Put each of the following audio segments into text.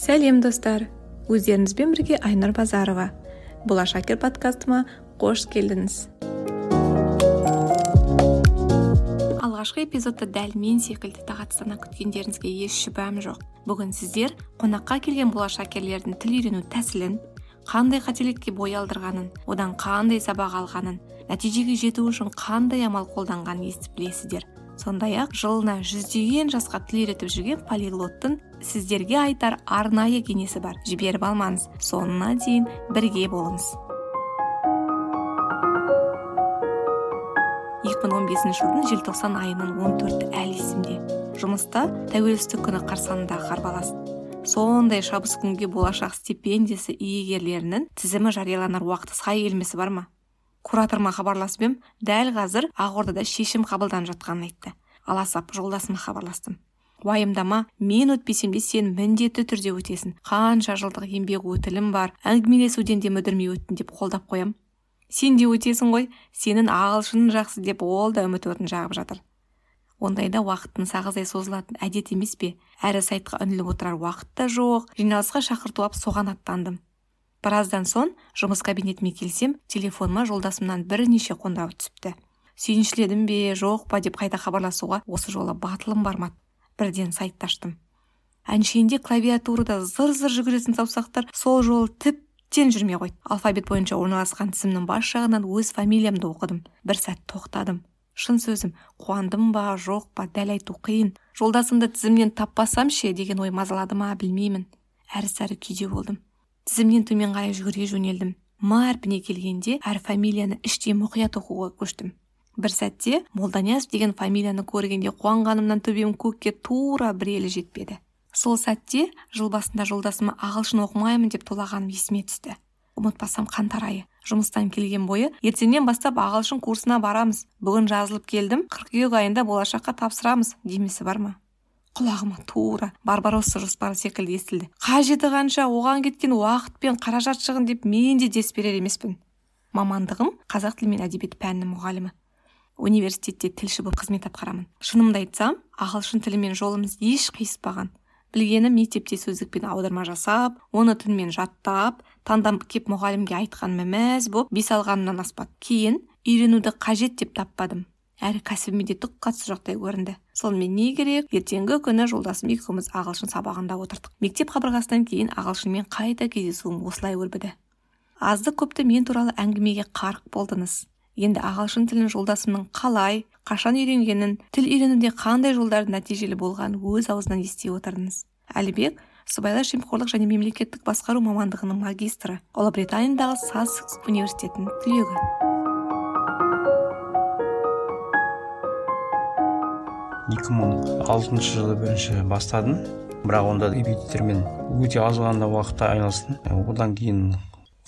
сәлем достар! Өздеріңізбен бірге айнұр базарова. Болашакер подкастыма қош келдіңіз. Алғашқы эпизодта дәл мен секілді тағатсыздана күткендеріңізге еш шүбәм жоқ. Бүгін сіздер қонаққа келген болашакерлердің тіл үйрену тәсілін қандай қателікке бой алдырғанын одан қандай сабақ алғанын нәтижеге жету үшін қандай амал қолданғанын естіп білесіздер. Сондай ақ жылына жүздеген жасқа тіл үйретіп жүрген полиглоттың сіздерге айтар арнайы кеңесі бар. Жіберіп алмаңыз. Соңына дейін бірге болыңыз. 2015 жылдың желтоқсан айының 14-і әлі есімде жұмыста тәуелсіздік күні қарсаңындағы қарбалас. Сондай шабыс күнге болашақ стипендиясы иегерлерінің тізімі жарияланар уақыты сай келмесі бар ма? Кураторыма хабарласып едім дәл қазір ақордада шешім қабылданып жатқанын айтты. Аласап жолдасыма хабарластым. Уайымдама мен өтпесем де сен міндетті түрде өтесің. Қанша жылдық еңбек өтілім бар. Әңгімелесуден де мүдірмей өттің деп қолдап қоям. Сен де өтесің ғой. Сенің ағылшының жақсы деп ол да үміт отын жағып жатыр. Ондайда уақыттың сағыздай созылатын әдет емес пе? Әрі сайтқа үңіліп отырар уақыт та жоқ. Жиналысқа шақырту алып соған аттандым. Біраздан соң жұмыс кабинетіме келсем телефоныма жолдасымнан бірнеше қоңырау түсіпті. Сүйіншіледім бе жоқ па? деп қайта хабарласуға осы жолы батылым бармады. Бірден сайтты аштым әншейінде клавиатурада зыр зыр жүгіретін саусақтар сол жолы тіптен жүрмей қойды. Алфавит бойынша орналасқан тізімнің бас жағынан өз фамилиямды оқыдым. Бір сәт тоқтадым. Шын сөзім қуандым ба жоқ па дәл айту қиын. Жолдасымды тізімнен таппасам ше? деген ой мазалады ма білмеймін. Әрі сәрі күйде болдым. Тізімнен төмен қарай жүгіре жөнелдім. М әрпіне келгенде әр фамилияны іштей мұқият оқуға көштім. Бір сәтте молданияз деген фамилияны көргенде қуанғанымнан төбем көкке тура бір елі жетпеді. Сол сәтте жыл басында жолдасыма ағылшын оқымаймын деп тулағаным есіме түсті. Ұмытпасам қаңтар айы жұмыстан келген бойы ертеңнен бастап ағылшын курсына барамыз. Бүгін жазылып келдім қыркүйек айында болашаққа тапсырамыз. Демесі бар ма? Құлағыма тура барбаросса жоспары секілді естілді. Қажеті қанша оған кеткен уақыт пен қаражат шығын деп мен де дес берер емеспін. Мамандығым қазақ тілі мен әдебиеті пәнінің мұғалімі. Университетте тілші болып қызмет атқарамын. Шынымды айтсам ағылшын тілімен жолымыз еш қиыспаған. Білгенім мектепте сөздікпен аударма жасап оны түнімен жаттап таңдап кеп мұғалімге айтқаныма мәз болып бес алғанымнан аспады кейін үйренуді қажет деп таппадым. Әрі кәсібіме де түк қатысы жоқтай көрінді. Сонымен не керек? Ертеңгі күні жолдасым екеуміз ағылшын сабағында отырдық. Мектеп қабырғасынан кейін ағылшынмен қайта кездесуім осылай өрбіді. Азды көпті мен туралы әңгімеге қарық болдыңыз. Енді ағылшын тілін жолдасымның қалай қашан үйренгенін тіл үйренуде қандай жолдардың нәтижелі болғанын өз аузынан ести отырдыңыз әлібек сыбайлас жемқорлық және мемлекеттік басқару мамандығының магистрі ұлыбританиядағы сассекс университетінің түлегі. Екі мың алтыншы жылы бірінші бастадым. Бірақ онда репетитормен өте аз ғана уақытта айналыстым. Одан кейін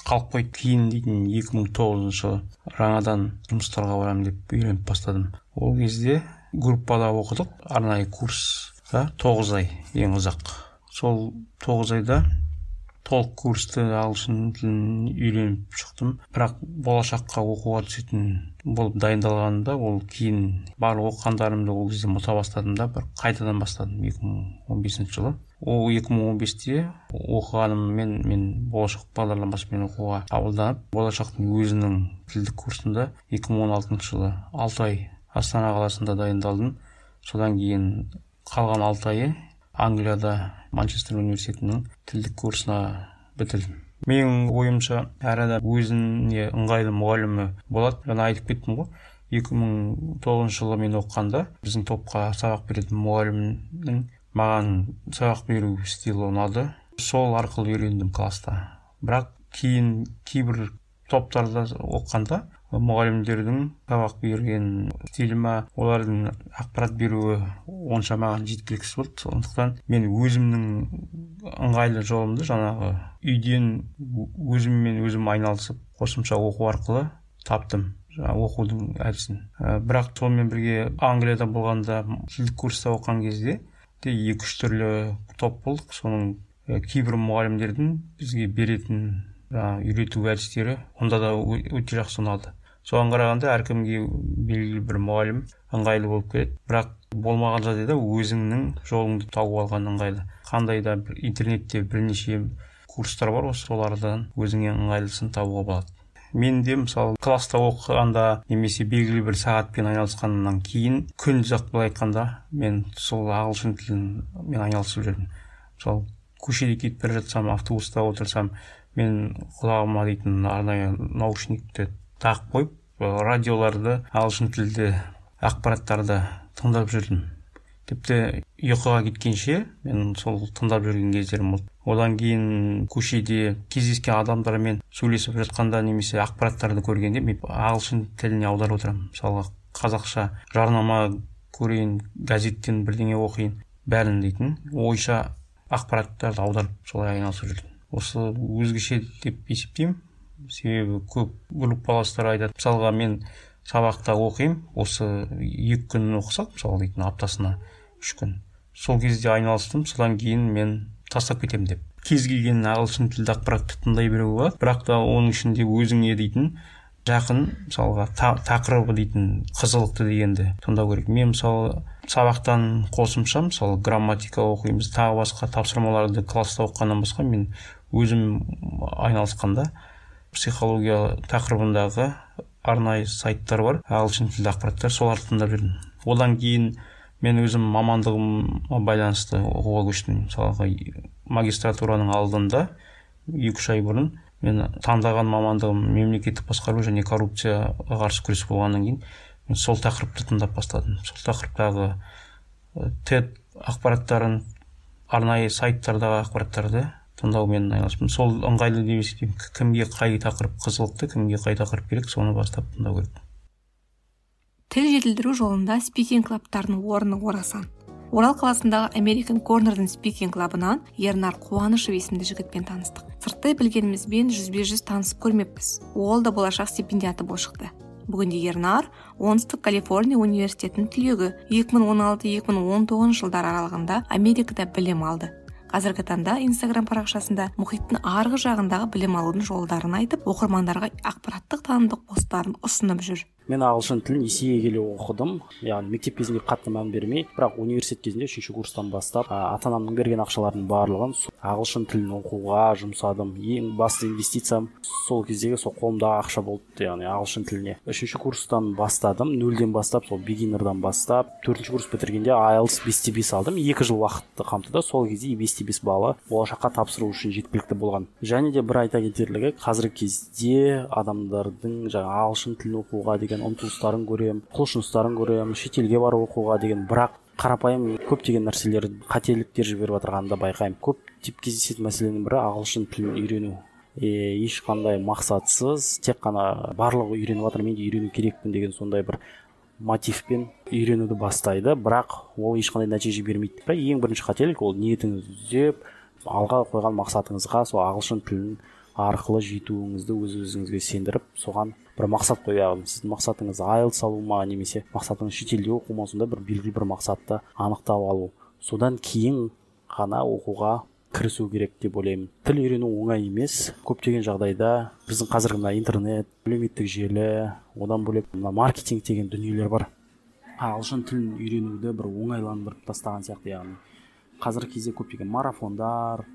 қалып қойды кейін дейтін екі мың тоғызыншы жылы жаңадан жұмыстарға барамын деп үйреніп бастадым. Ол кезде группада оқыдық. Арнайы курста тоғыз ай ең ұзақ. Сол тоғыз айда толық курсты ағылшын тілін үйреніп шықтым. Бірақ болашаққа оқуға түсетін болып дайындалғанымда ол кейін барлық оқығандарымды ол кезде ұмыта бастадым да. Бір қайтадан бастадым 2015 жылы. Ол 2015-те оқығаныммен мен болашақ бағдарламасымен оқуға қабылданып болашақтың өзінің тілдік курсында 2016 жылы алты ай астана қаласында дайындалдым. Содан кейін қалған алты айы англияда манчестер университетінің тілдік курсына бітірдім. Менің ойымша әр адам өзіне ыңғайлы мұғалімі болады жаңа айтып кеттім ғой. 2009 жылы мен оқығанда біздің топқа сабақ беретін мұғалімнің маған сабақ беру стилі ұнады. Сол арқылы үйрендім класста. Бірақ кейін кейбір топтарда оқығанда мұғалімдердің сабақ берген стилі ма олардың ақпарат беруі онша маған жеткіліксіз болды. Сондықтан мен өзімнің ыңғайлы жолымды жаңағы үйден өзіммен өзім айналысып қосымша оқу арқылы таптым жаңағы оқудың әдісін. Ә, бірақ сонымен бірге англияда болғанда тілдік курста оқыған кезде де екі үш түрлі топ болдық. Соның кейбір мұғалімдердің бізге беретін жаңағы үйрету әдістері онда да өте жақсы ұнады. Соған қарағанда әркімге белгілі бір мұғалім ыңғайлы болып келеді. Бірақ болмаған жағдайда өзіңнің жолыңды тауып алған ыңғайлы. Қандай да бір интернетте бірнеше курстар бар осы солардан өзіңе ыңғайлысын табуға болады мен де мысалы класста оқығанда немесе белгілі бір сағатпен айналысқаннан кейін күнде былай айтқанда мен сол ағылшын тілін мен айналысып жүрдім. Мысалы көшеде кетіп бара жатсам автобуста отырсам мен құлағыма дейтін арнайы наушникті тағып қойып радиоларды ағылшын тілді ақпараттарды тыңдап жүрдім. Тіпті ұйқыға кеткенше мен сол тыңдап жүрген кездерім болды. Одан кейін көшеде кездескен адамдармен сөйлесіп жатқанда немесе ақпараттарды көргенде мен ағылшын тіліне аударып отырамын. Мысалға қазақша жарнама көрейін газеттен бірдеңе оқиын бәрін дейтін ойша ақпараттарды аударып солай айналысып жүрдім. Осы өзгеше деп есептеймін. Себебі көп группаластар айтады. Мысалға мен сабақта оқимын. Осы екі күн оқысақ мысалы дейтін аптасына үш күн. Сол кезде айналыстым. Содан кейін мен тастап кетемін деп. Кез келген ағылшын тілді ақпаратты тыңдай беруге болады. Бірақ та оның ішінде өзіңе дейтін жақын мысалға тақырыбы дейтін қызылықты дегенді тыңдау керек. Мен мысалы сабақтан қосымша мысалы грамматика оқимыз тағы басқа тапсырмаларды класста оқығаннан басқа мен өзім айналысқанда психология тақырыбындағы арнайы сайттар бар ағылшын тілді ақпараттар соларды тыңдап жүрдім. Одан кейін мен өзім мамандығыма байланысты оқуға көштім. Мысалға магистратураның алдында екі үш ай бұрын мен таңдаған мамандығым мемлекеттік басқару және коррупцияға қарсы күрес болғаннан кейін мен сол тақырыпты тыңдап бастадым. Сол тақырыптағы тед ақпараттарын арнайы сайттардағы ақпараттарды тыңдаумен айналыстым сол ыңғайлы деп есептеймін. Кімге қай тақырып қызықты кімге қай тақырып керек соны бастап тыңдау керек. Тіл жетілдіру жолында спикинг клабтардың орны орасан. Орал қаласындағы американ корнердің спикинг клабынан ернар қуанышев есімді жігітпен таныстық. Сырттай білгенімізбен жүзбе жүз танысып көрмеппіз. Ол да болашақ стипендиаты болып шықты бүгінде ернар оңтүстік калифорния университетінің түлегі. 2016-2019 жылдар аралығында америкада білім алды. Қазіргі таңда инстаграм парақшасында мұхиттың арғы жағындағы білім алудың жолдарын айтып оқырмандарға ақпараттық танымдық посттарын ұсынып жүр. Мен ағылшын тілін есейе келе оқыдым. Яғни мектеп кезінде қатты мән бермей. Бірақ университет кезінде үшінші курстан бастап ата анамның берген ақшаларының барлығын ағылшын тілін оқуға жұмсадым. Ең басты инвестициям сол кездегі сол қолымдағы ақша болды яғни ағылшын тіліне. Үшінші курстан бастадым. Нөлден бастап сол бигинердан бастап төртінші курс бітіргенде айлс бесте бес алдым. Екі жыл уақытты қамтыды. Сол кезде бесте бес баллы болашаққа тапсыру үшін жеткілікті болған. Және де бір айта кетерлігі қазіргі кезде адамдардың жаңағы ағылшын тілін оқуға деген ұмтылыстарын көремін құлшыныстарын көремін шетелге барып оқуға деген. Бірақ қарапайым көптеген нәрселер қателіктер жіберіп жатырғанын да байқаймын. Көп тип кездесетін мәселенің бірі ағылшын тілін үйрену. Е, ешқандай мақсатсыз тек қана барлығы үйреніп жатыр мен де үйрену керекпін деген сондай бір мотивпен үйренуді бастайды. Бірақ ол ешқандай нәтиже бермейді. Ең бірінші қателік ол ниетіңізді түзеп алға қойған мақсатыңызға сол ағылшын тілін арқылы жетуіңізді өз өзіңізге сендіріп соған бір мақсат қою яғни сіздің мақсатыңыз айлс алу ма немесе мақсатыңыз шетелде оқу ма сондай бір белгілі бір мақсатты анықтап алу. Содан кейін ғана оқуға кірісу керек деп ойлаймын. Тіл үйрену оңай емес. Көптеген жағдайда біздің қазіргі мына интернет әлеуметтік желі одан бөлек мына маркетинг деген дүниелер бар. Ағылшын тілін үйренуді бір оңайландырып тастаған сияқты яғни. Қазіргі кезде көптеген марафондар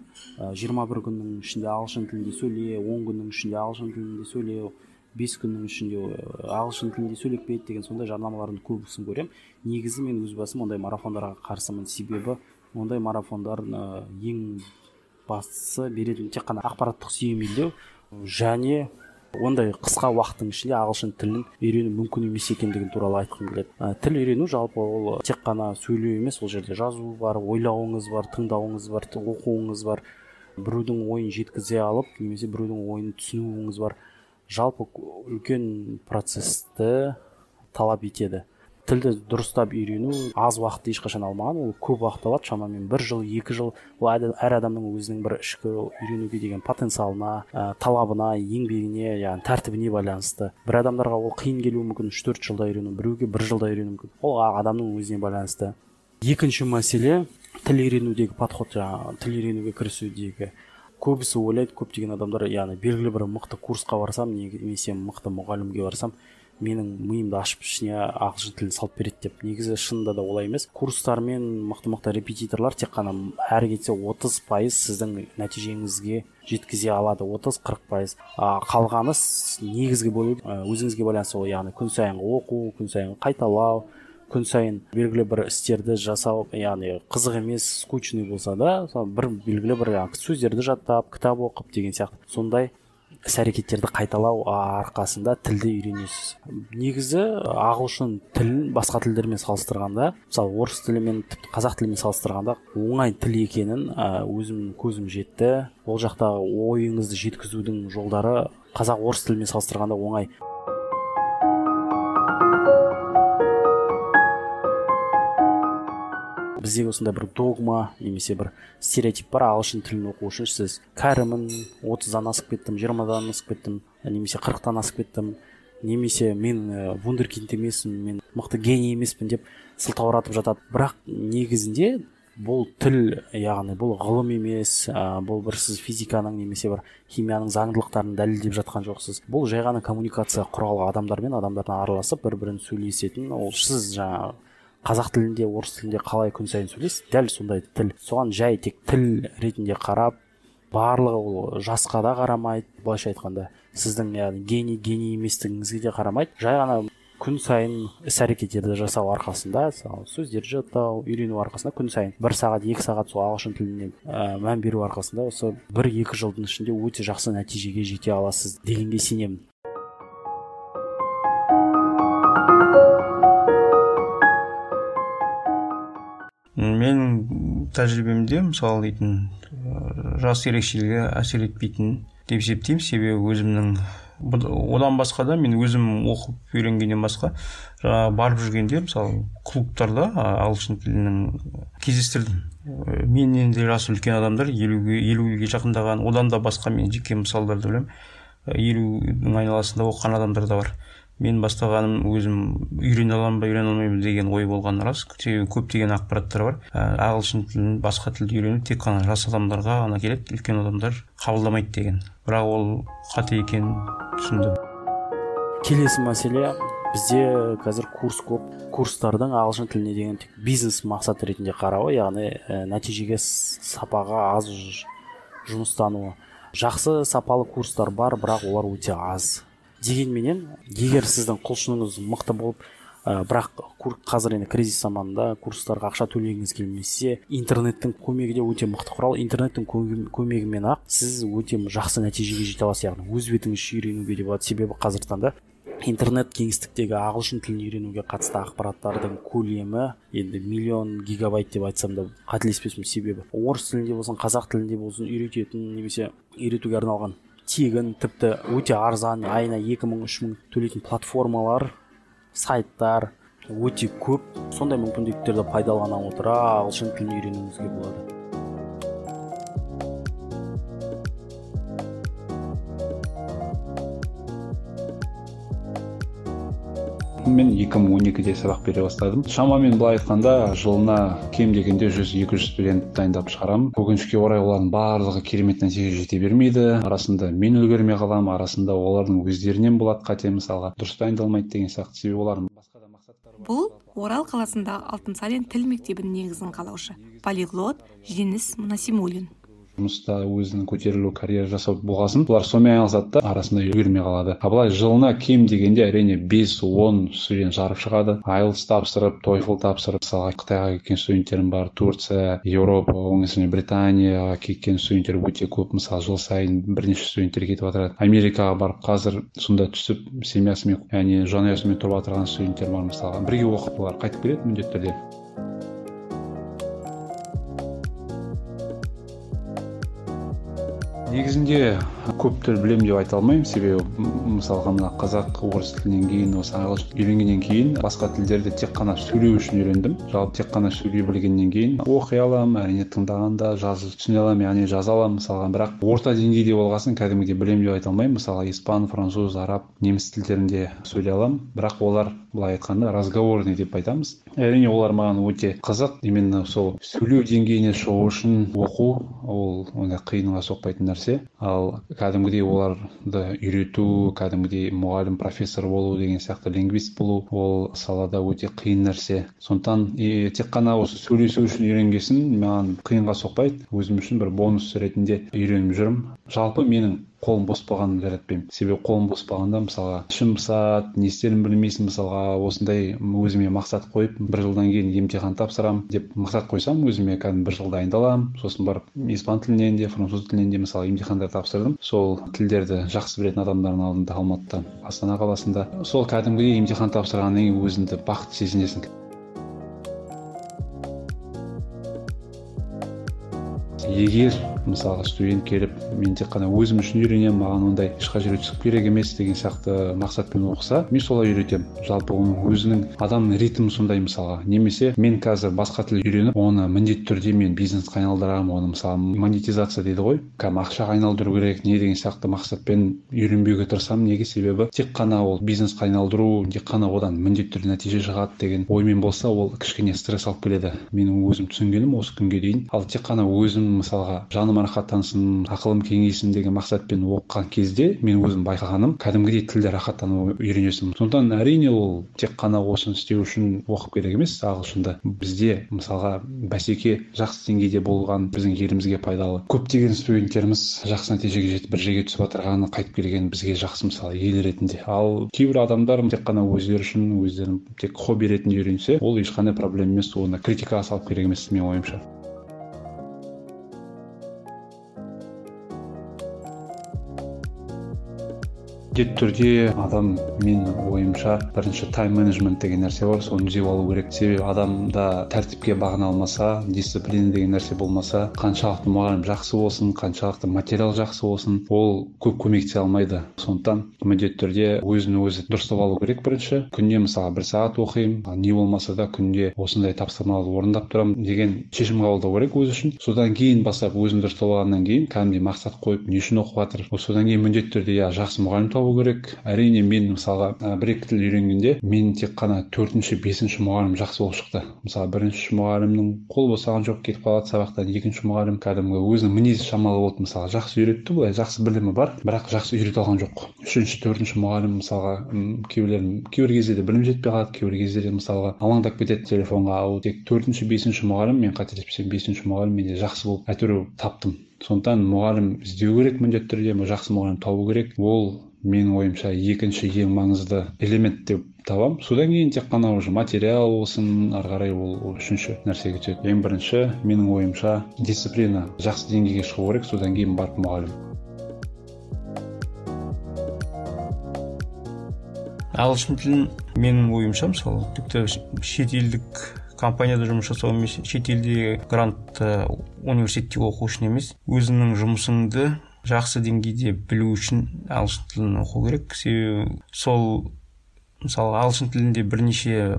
жиырма бір күннің ішінде ағылшын тілінде сөйле он күннің ішінде ағылшын тілінде сөйлеу бес күннің ішінде ағылшын тілінде сөйлеп кет деген сондай жарнамалардың көбісін көремін. Негізі мен өз басым ондай марафондарға қарсымын. Себебі ондай марафондар ең бастысы беретін тек қана ақпараттық сүйемелдеу және ондай қысқа уақыттың ішінде ағылшын тілін үйрену мүмкін емес екендігін туралы айтқым келеді. Ә, тіл үйрену жалпы ол тек қана сөйлеу емес ол жерде жазу бар ойлауыңыз бар тыңдауыңыз бар оқуыңыз бар. Біреудің ойын жеткізе алып немесе біреудің ойын түсінуіңіз бар. Жалпы үлкен процессті талап етеді. Тілді дұрыстап үйрену аз уақытты ешқашан алмаған ол көп уақыт алады шамамен бір жыл екі жыл. Ол әр адамның өзінің бір ішкі үйренуге деген потенциалына ә, талабына еңбегіне яғни тәртібіне байланысты. Бір адамдарға ол қиын келуі мүмкін үш төрт жылда үйрену біреуге бір жылда үйрену мүмкін. Ол адамның өзіне байланысты. Екінші мәселе тіл үйренудегі подход жаңағы тіл үйренуге кірісудегі көбісі ойлайды көптеген адамдар яғни белгілі бір мықты курсқа барсам немесе мықты мұғалімге барсам менің миымды ашып ішіне ағылшын тілін салып береді деп. Негізі шынында да олай емес. Курстар мен мықты мықты репетиторлар тек қана әрі кетсе отыз пайыз сіздің нәтижеңізге жеткізе алады. Отыз қырық пайыз. Қалғаны негізгі бөлігі өзіңізге байланысты ол яғни күн сайынғы оқу күн сайын қайталау күн сайын белгілі бір істерді жасау яғни қызық емес скучный болса да бір белгілі бір сөздерді жаттап кітап оқып деген сияқты. Сондай іс әрекеттерді қайталау арқасында тілді үйренесіз. Негізі ағылшын тілін басқа тілдермен салыстырғанда мысалы орыс тілі мен тіпті қазақ тілімен салыстырғанда оңай тіл екенін өзімнің көзім жетті. Ол жақта ойыңызды жеткізудің жолдары қазақ орыс тілімен салыстырғанда оңай. Біздегі осындай бір догма немесе бір стереотип бар ағылшын тілін оқу үшін. Сіз кәрімін отыздан асып кеттім жиырмадан асып кеттім немесе қырықтан асып кеттім немесе мен вундеркинд емеспін мен мықты гений емеспін деп сылтауратып жатады. Бірақ негізінде бұл тіл яғни бұл ғылым емес ә, бұл бір сіз физиканың немесе бір химияның заңдылықтарын дәлелдеп жатқан жоқсыз. Бұл жай ғана коммуникация құралы адамдармен адамдардан араласып бір бірін сөйлесетін ол сіз жаңағы қазақ тілінде орыс тілінде қалай күн сайын сөйлейсіз? Дәл сондай тіл. Соған жай тек тіл ретінде қарап барлығы ол жасқа да қарамайды. Былайша айтқанда сіздің яғни гений гений еместігіңізге де қарамайды. Жай ғана күн сайын іс әрекеттерді жасау арқасында сөздерді жаттау үйрену арқасында күн сайын бір сағат екі сағат сол ағылшын тіліне ә, мән беру арқасында осы бір екі жылдың ішінде өте жақсы нәтижеге жете аласыз дегенге сенемін. Тәжірибемде мысалы дейтін жас ерекшелігі әсер етпейтін деп есептеймін. Себебі өзімнің одан басқа да мен өзім оқып үйренгеннен басқа жаңағы барып жүргенде мысалы клубтарда ағылшын тілінің кездестірдім. Менен де жасы үлкен адамдар елуге елуге жақындаған одан да басқа мен жеке мысалдарды білемін. Елудің айналасында оқыған адамдар да бар. Мен бастағаным өзім үйрене аламын ба үйрене алмаймын деген ой болғаны рас себебі көптеген ақпараттар бар. Ә, ағылшын тілін басқа тілді үйрену тек қана жас адамдарға ғана келеді үлкен адамдар қабылдамайды деген. Бірақ ол қате екенін түсіндім. Келесі мәселе бізде қазір курс көп. Курстардың ағылшын тіліне деген тек бизнес мақсат ретінде қарауы яғни ә, нәтижеге сапаға аз жұмыстануы. Жақсы сапалы курстар бар бірақ олар өте аз. Дегенменен егер сіздің құлшыныңыз мықты болып ә, бірақ қазір енді кризис заманында курстарға ақша төлегіңіз келмесе интернеттің көмегі де өте мықты құрал. Интернеттің көмегімен ақ сіз өте жақсы нәтижеге жете аласыз. Яғни өз бетіңізше үйренуге де болады себебі қазіргі таңда интернет кеңістіктегі ағылшын тілін үйренуге қатысты ақпараттардың көлемі енді миллион гигабайт деп айтсам да қателеспеспін себебі орыс тілінде болсын қазақ тілінде болсын үйрететін немесе үйретуге арналған тегін тіпті өте арзан айына екі мың үш мың төлейтін платформалар сайттар өте көп. Сондай мүмкіндіктерді пайдалана отыра ағылшын тілін үйренуіңізге болады. Мен 2012-де сабақ бере бастадым. Шамамен былай айтқанда жылына кем дегенде жүз екі жүз студент дайындап шығарамын өкінішке орай олардың барлығы керемет нәтижеге жете бермейді. Арасында мен үлгермей қаламын арасында олардың өздерінен болады қате мысалға. Дұрыс дайындалмайды деген сияқты себебі олардың басқа да мақсаттары бұл орал қаласындағы алтынсарин тіл мектебінің негізін қалаушы. Полиглот жеңіс насимуллин жұмыста өзінің көтерілу карьера жасау болғасын бұлар сонымен айналысады да арасында үлгермей қалады. А былай жылына кем дегенде әрине бес он студент жарып шығады. Айлс тапсырып тойфл тапсырып мысалға қытайға кеткен студенттерім бар турция еуропа оңтүстік британияға кеткен студенттер өте көп. Мысалы жыл сайын бірнеше студенттер кетіп жатырады америкаға барып қазір сонда түсіп семьясымен яғни жанұясымен тұрып жатырған студенттер бар мысалға бірге оқып олар қайтып келеді міндетті түрде. Негізінде көп тіл білемін деп айта алмаймын. Себебі мысалға мына қазақ орыс тілінен кейін осы ағылшын үйренгеннен кейін басқа тілдерді тек қана сөйлеу үшін үйрендім. Жалпы тек қана сөйлей білгеннен кейін оқи аламын әрине тыңдағанда жазып түсіне аламын яғни жаза аламын мысалға. Бірақ орта деңгейде болғасын кәдімгідей білемін деп айта алмаймын. Мысалға испан француз араб неміс тілдерінде сөйлей аламын. Бірақ олар былай айтқанда разговорный деп айтамыз. Әрине олар маған өте қызық. Именно сол сөйлеу деңгейіне шығу үшін оқу ол ондай қиынға соқпайтын нәрсе. Ал кәдімгідей оларды үйрету кәдімгідей мұғалім профессор болу деген сияқты лингвист болу ол салада өте қиын нәрсе. Сондықтан тек қана осы сөйлесу үшін үйренгесін маған қиынға соқпайды. Өзім үшін бір бонус ретінде үйреніп жүрмін. Жалпы менің қолым бос болғанын жаратпаймын. Себебі қолым бос болғанда мысалға ішім пысады не істерімді білмейсің мысалға осындай өзіме мақсат қойып бір жылдан кейін емтихан тапсырамын деп мақсат қойсам өзіме кәдімгі бір жыл дайындаламын. Сосын барып испан тілінен де француз тілінен де мысалы емтихандар тапсырдым. Сол тілдерді жақсы білетін адамдардың алдында алматыда астана қаласында. Сол кәдімгідей емтихан тапсырғаннан кейін өзіңді бақытты сезінесің. Егер мысалға студент келіп мен тек қана өзім үшін үйренемін маған ондай ешқай жерге түсіп керек емес деген сияқты мақсатпен оқыса мен солай үйретемін. Жалпы оның өзінің адамның ритмі сондай мысалға. Немесе мен қазір басқа тіл үйреніп оны міндетті түрде мен бизнеске айналдырамын оны мысалы монетизация дейді ғой. Кәдімгі ақшаға айналдыру керек не деген сияқты мақсатпен үйренбеуге тырысамын. Неге себебі? Тек қана ол бизнеске айналдыру тек қана одан міндетті түрде нәтиже шығады деген оймен болса ол кішкене стресс алып келеді. Менің өзім түсінгенім осы күнге дейін. Ал тек қана өзім мысалға жаным рахаттансын ақылым кеңейсін деген мақсатпен оқыған кезде мен өзім байқағаным кәдімгідей тілде рахаттанып үйренесің. Сондықтан әрине ол тек қана осыны істеу үшін оқып керек емес ағылшынды бізде мысалға бәсеке жақсы деңгейде болған біздің елімізге пайдалы. Көптеген студенттеріміз жақсы нәтижеге жетіп бір жерге түсіп жатырғаны қайтып келген бізге жақсы мысалы ел ретінде. Ал кейбір адамдар тек қана өздері үшін өздерін тек хобби ретінде үйренсе ол ешқандай проблема емес оны критикаға салып керек емес менің ойымша. Міндетті түрде адам менің ойымша бірінші тайм менеджмент деген нәрсе бар. Соны түзеп алу керек. Себебі адамда тәртіпке бағына алмаса дисциплина деген нәрсе болмаса қаншалықты мұғалім жақсы болсын қаншалықты материал жақсы болсын ол көп көмектесе алмайды. Сондықтан міндетті түрде өзін өзі дұрыстап алу керек бірінші. Күніне мысалы бір сағат оқимын не болмаса да күнде осындай тапсырмаларды орындап тұрамын деген шешім қабылдау керек өзі үшін. Содан кейін бастап өзін дұрыстап алғаннан кейін кәдімгідей мақсат қойып не үшін оқып жатыр? Содан кейін міндетті түрде иә жақсы мұғалім табу керек. Әрине мен мысалға бір екі тіл үйренгенде мен тек қана төртінші бесінші мұғалім жақсы болып шықты. Мысалы бірінші мұғалімнің қолы босаған жоқ кетіп қалады сабақтан екінші мұғалім кәдімгі өзінің мінезі шамалы болды мысалы жақсы үйретті былай жақсы білімі бар бірақ жақсы үйрете алған жоқ. Үшінші төртінші мұғалім мысалға кейбіреулер кейбір кезде де білім жетпей қалады кейбір кезде де мысалға алаңдап кетеді телефонға. Ал тек төртінші бесінші мұғалім мен қателеспесем бесінші мұғалім менде жақсы болып әйтеуір таптым сондықтан мұғалім іздеу керек міндетті түрде жақсы мұғалім табу керек. Ол менің ойымша екінші ең маңызды элемент деп табамын содан кейін тек қана уже материал болсын ары қарай ол үшінші нәрсеге түседі ең бірінші менің ойымша дисциплина. Жақсы деңгейге шығу керек содан кейін барып мұғалім. Ағылшын тілін менің ойымша мысалы тіпті шетелдік компанияда жұмыс жасау емес шетелде грантты университетте оқу үшін емес өзіңнің жұмысыңды жақсы деңгейде білу үшін ағылшын тілін оқу керек. Себебі сол мысалы ағылшын тілінде бірнеше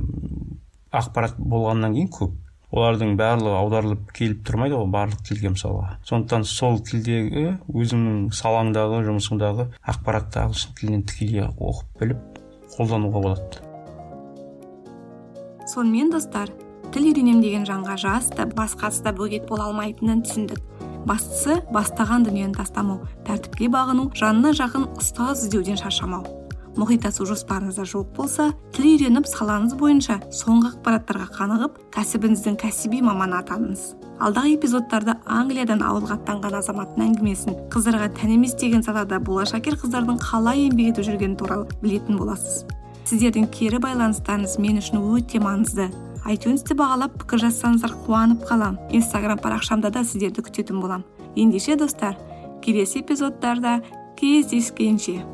ақпарат болғаннан кейін көп. Олардың барлығы аударылып келіп тұрмайды ғой барлық тілге мысалға сондықтан сол тілдегі өзіңнің салаңдағы жұмысыңдағы ақпаратты ағылшын тілінен тікелей оқып біліп қолдануға болады. Сонымен достар тіл үйренемін деген жанға жас та басқасы да бөгет бола алмайтынын түсіндік. Бастысы бастаған дүниені тастамау тәртіпке бағыну жанына жақын ұстаз іздеуден шаршамау. Мұхит асу жоспарыңызда жоқ болса тіл үйреніп салаңыз бойынша соңғы ақпараттарға қанығып кәсібіңіздің кәсіби маманы атаныңыз. Алдағы эпизодтарда англиядан ауылға аттанған азаматтың әңгімесін қыздарға тән емес деген салада болашакер қыздардың қалай еңбек етіп жүргені туралы білетін боласыз. Сіздердің кері байланыстарыңыз мен үшін өте маңызды. Айтюнсті бағалап пікір жазсаңыздар қуанып қалам. инстаграм парақшамда да сіздерді күтетін болам. ендеше достар келесі эпизодтарда кездескенше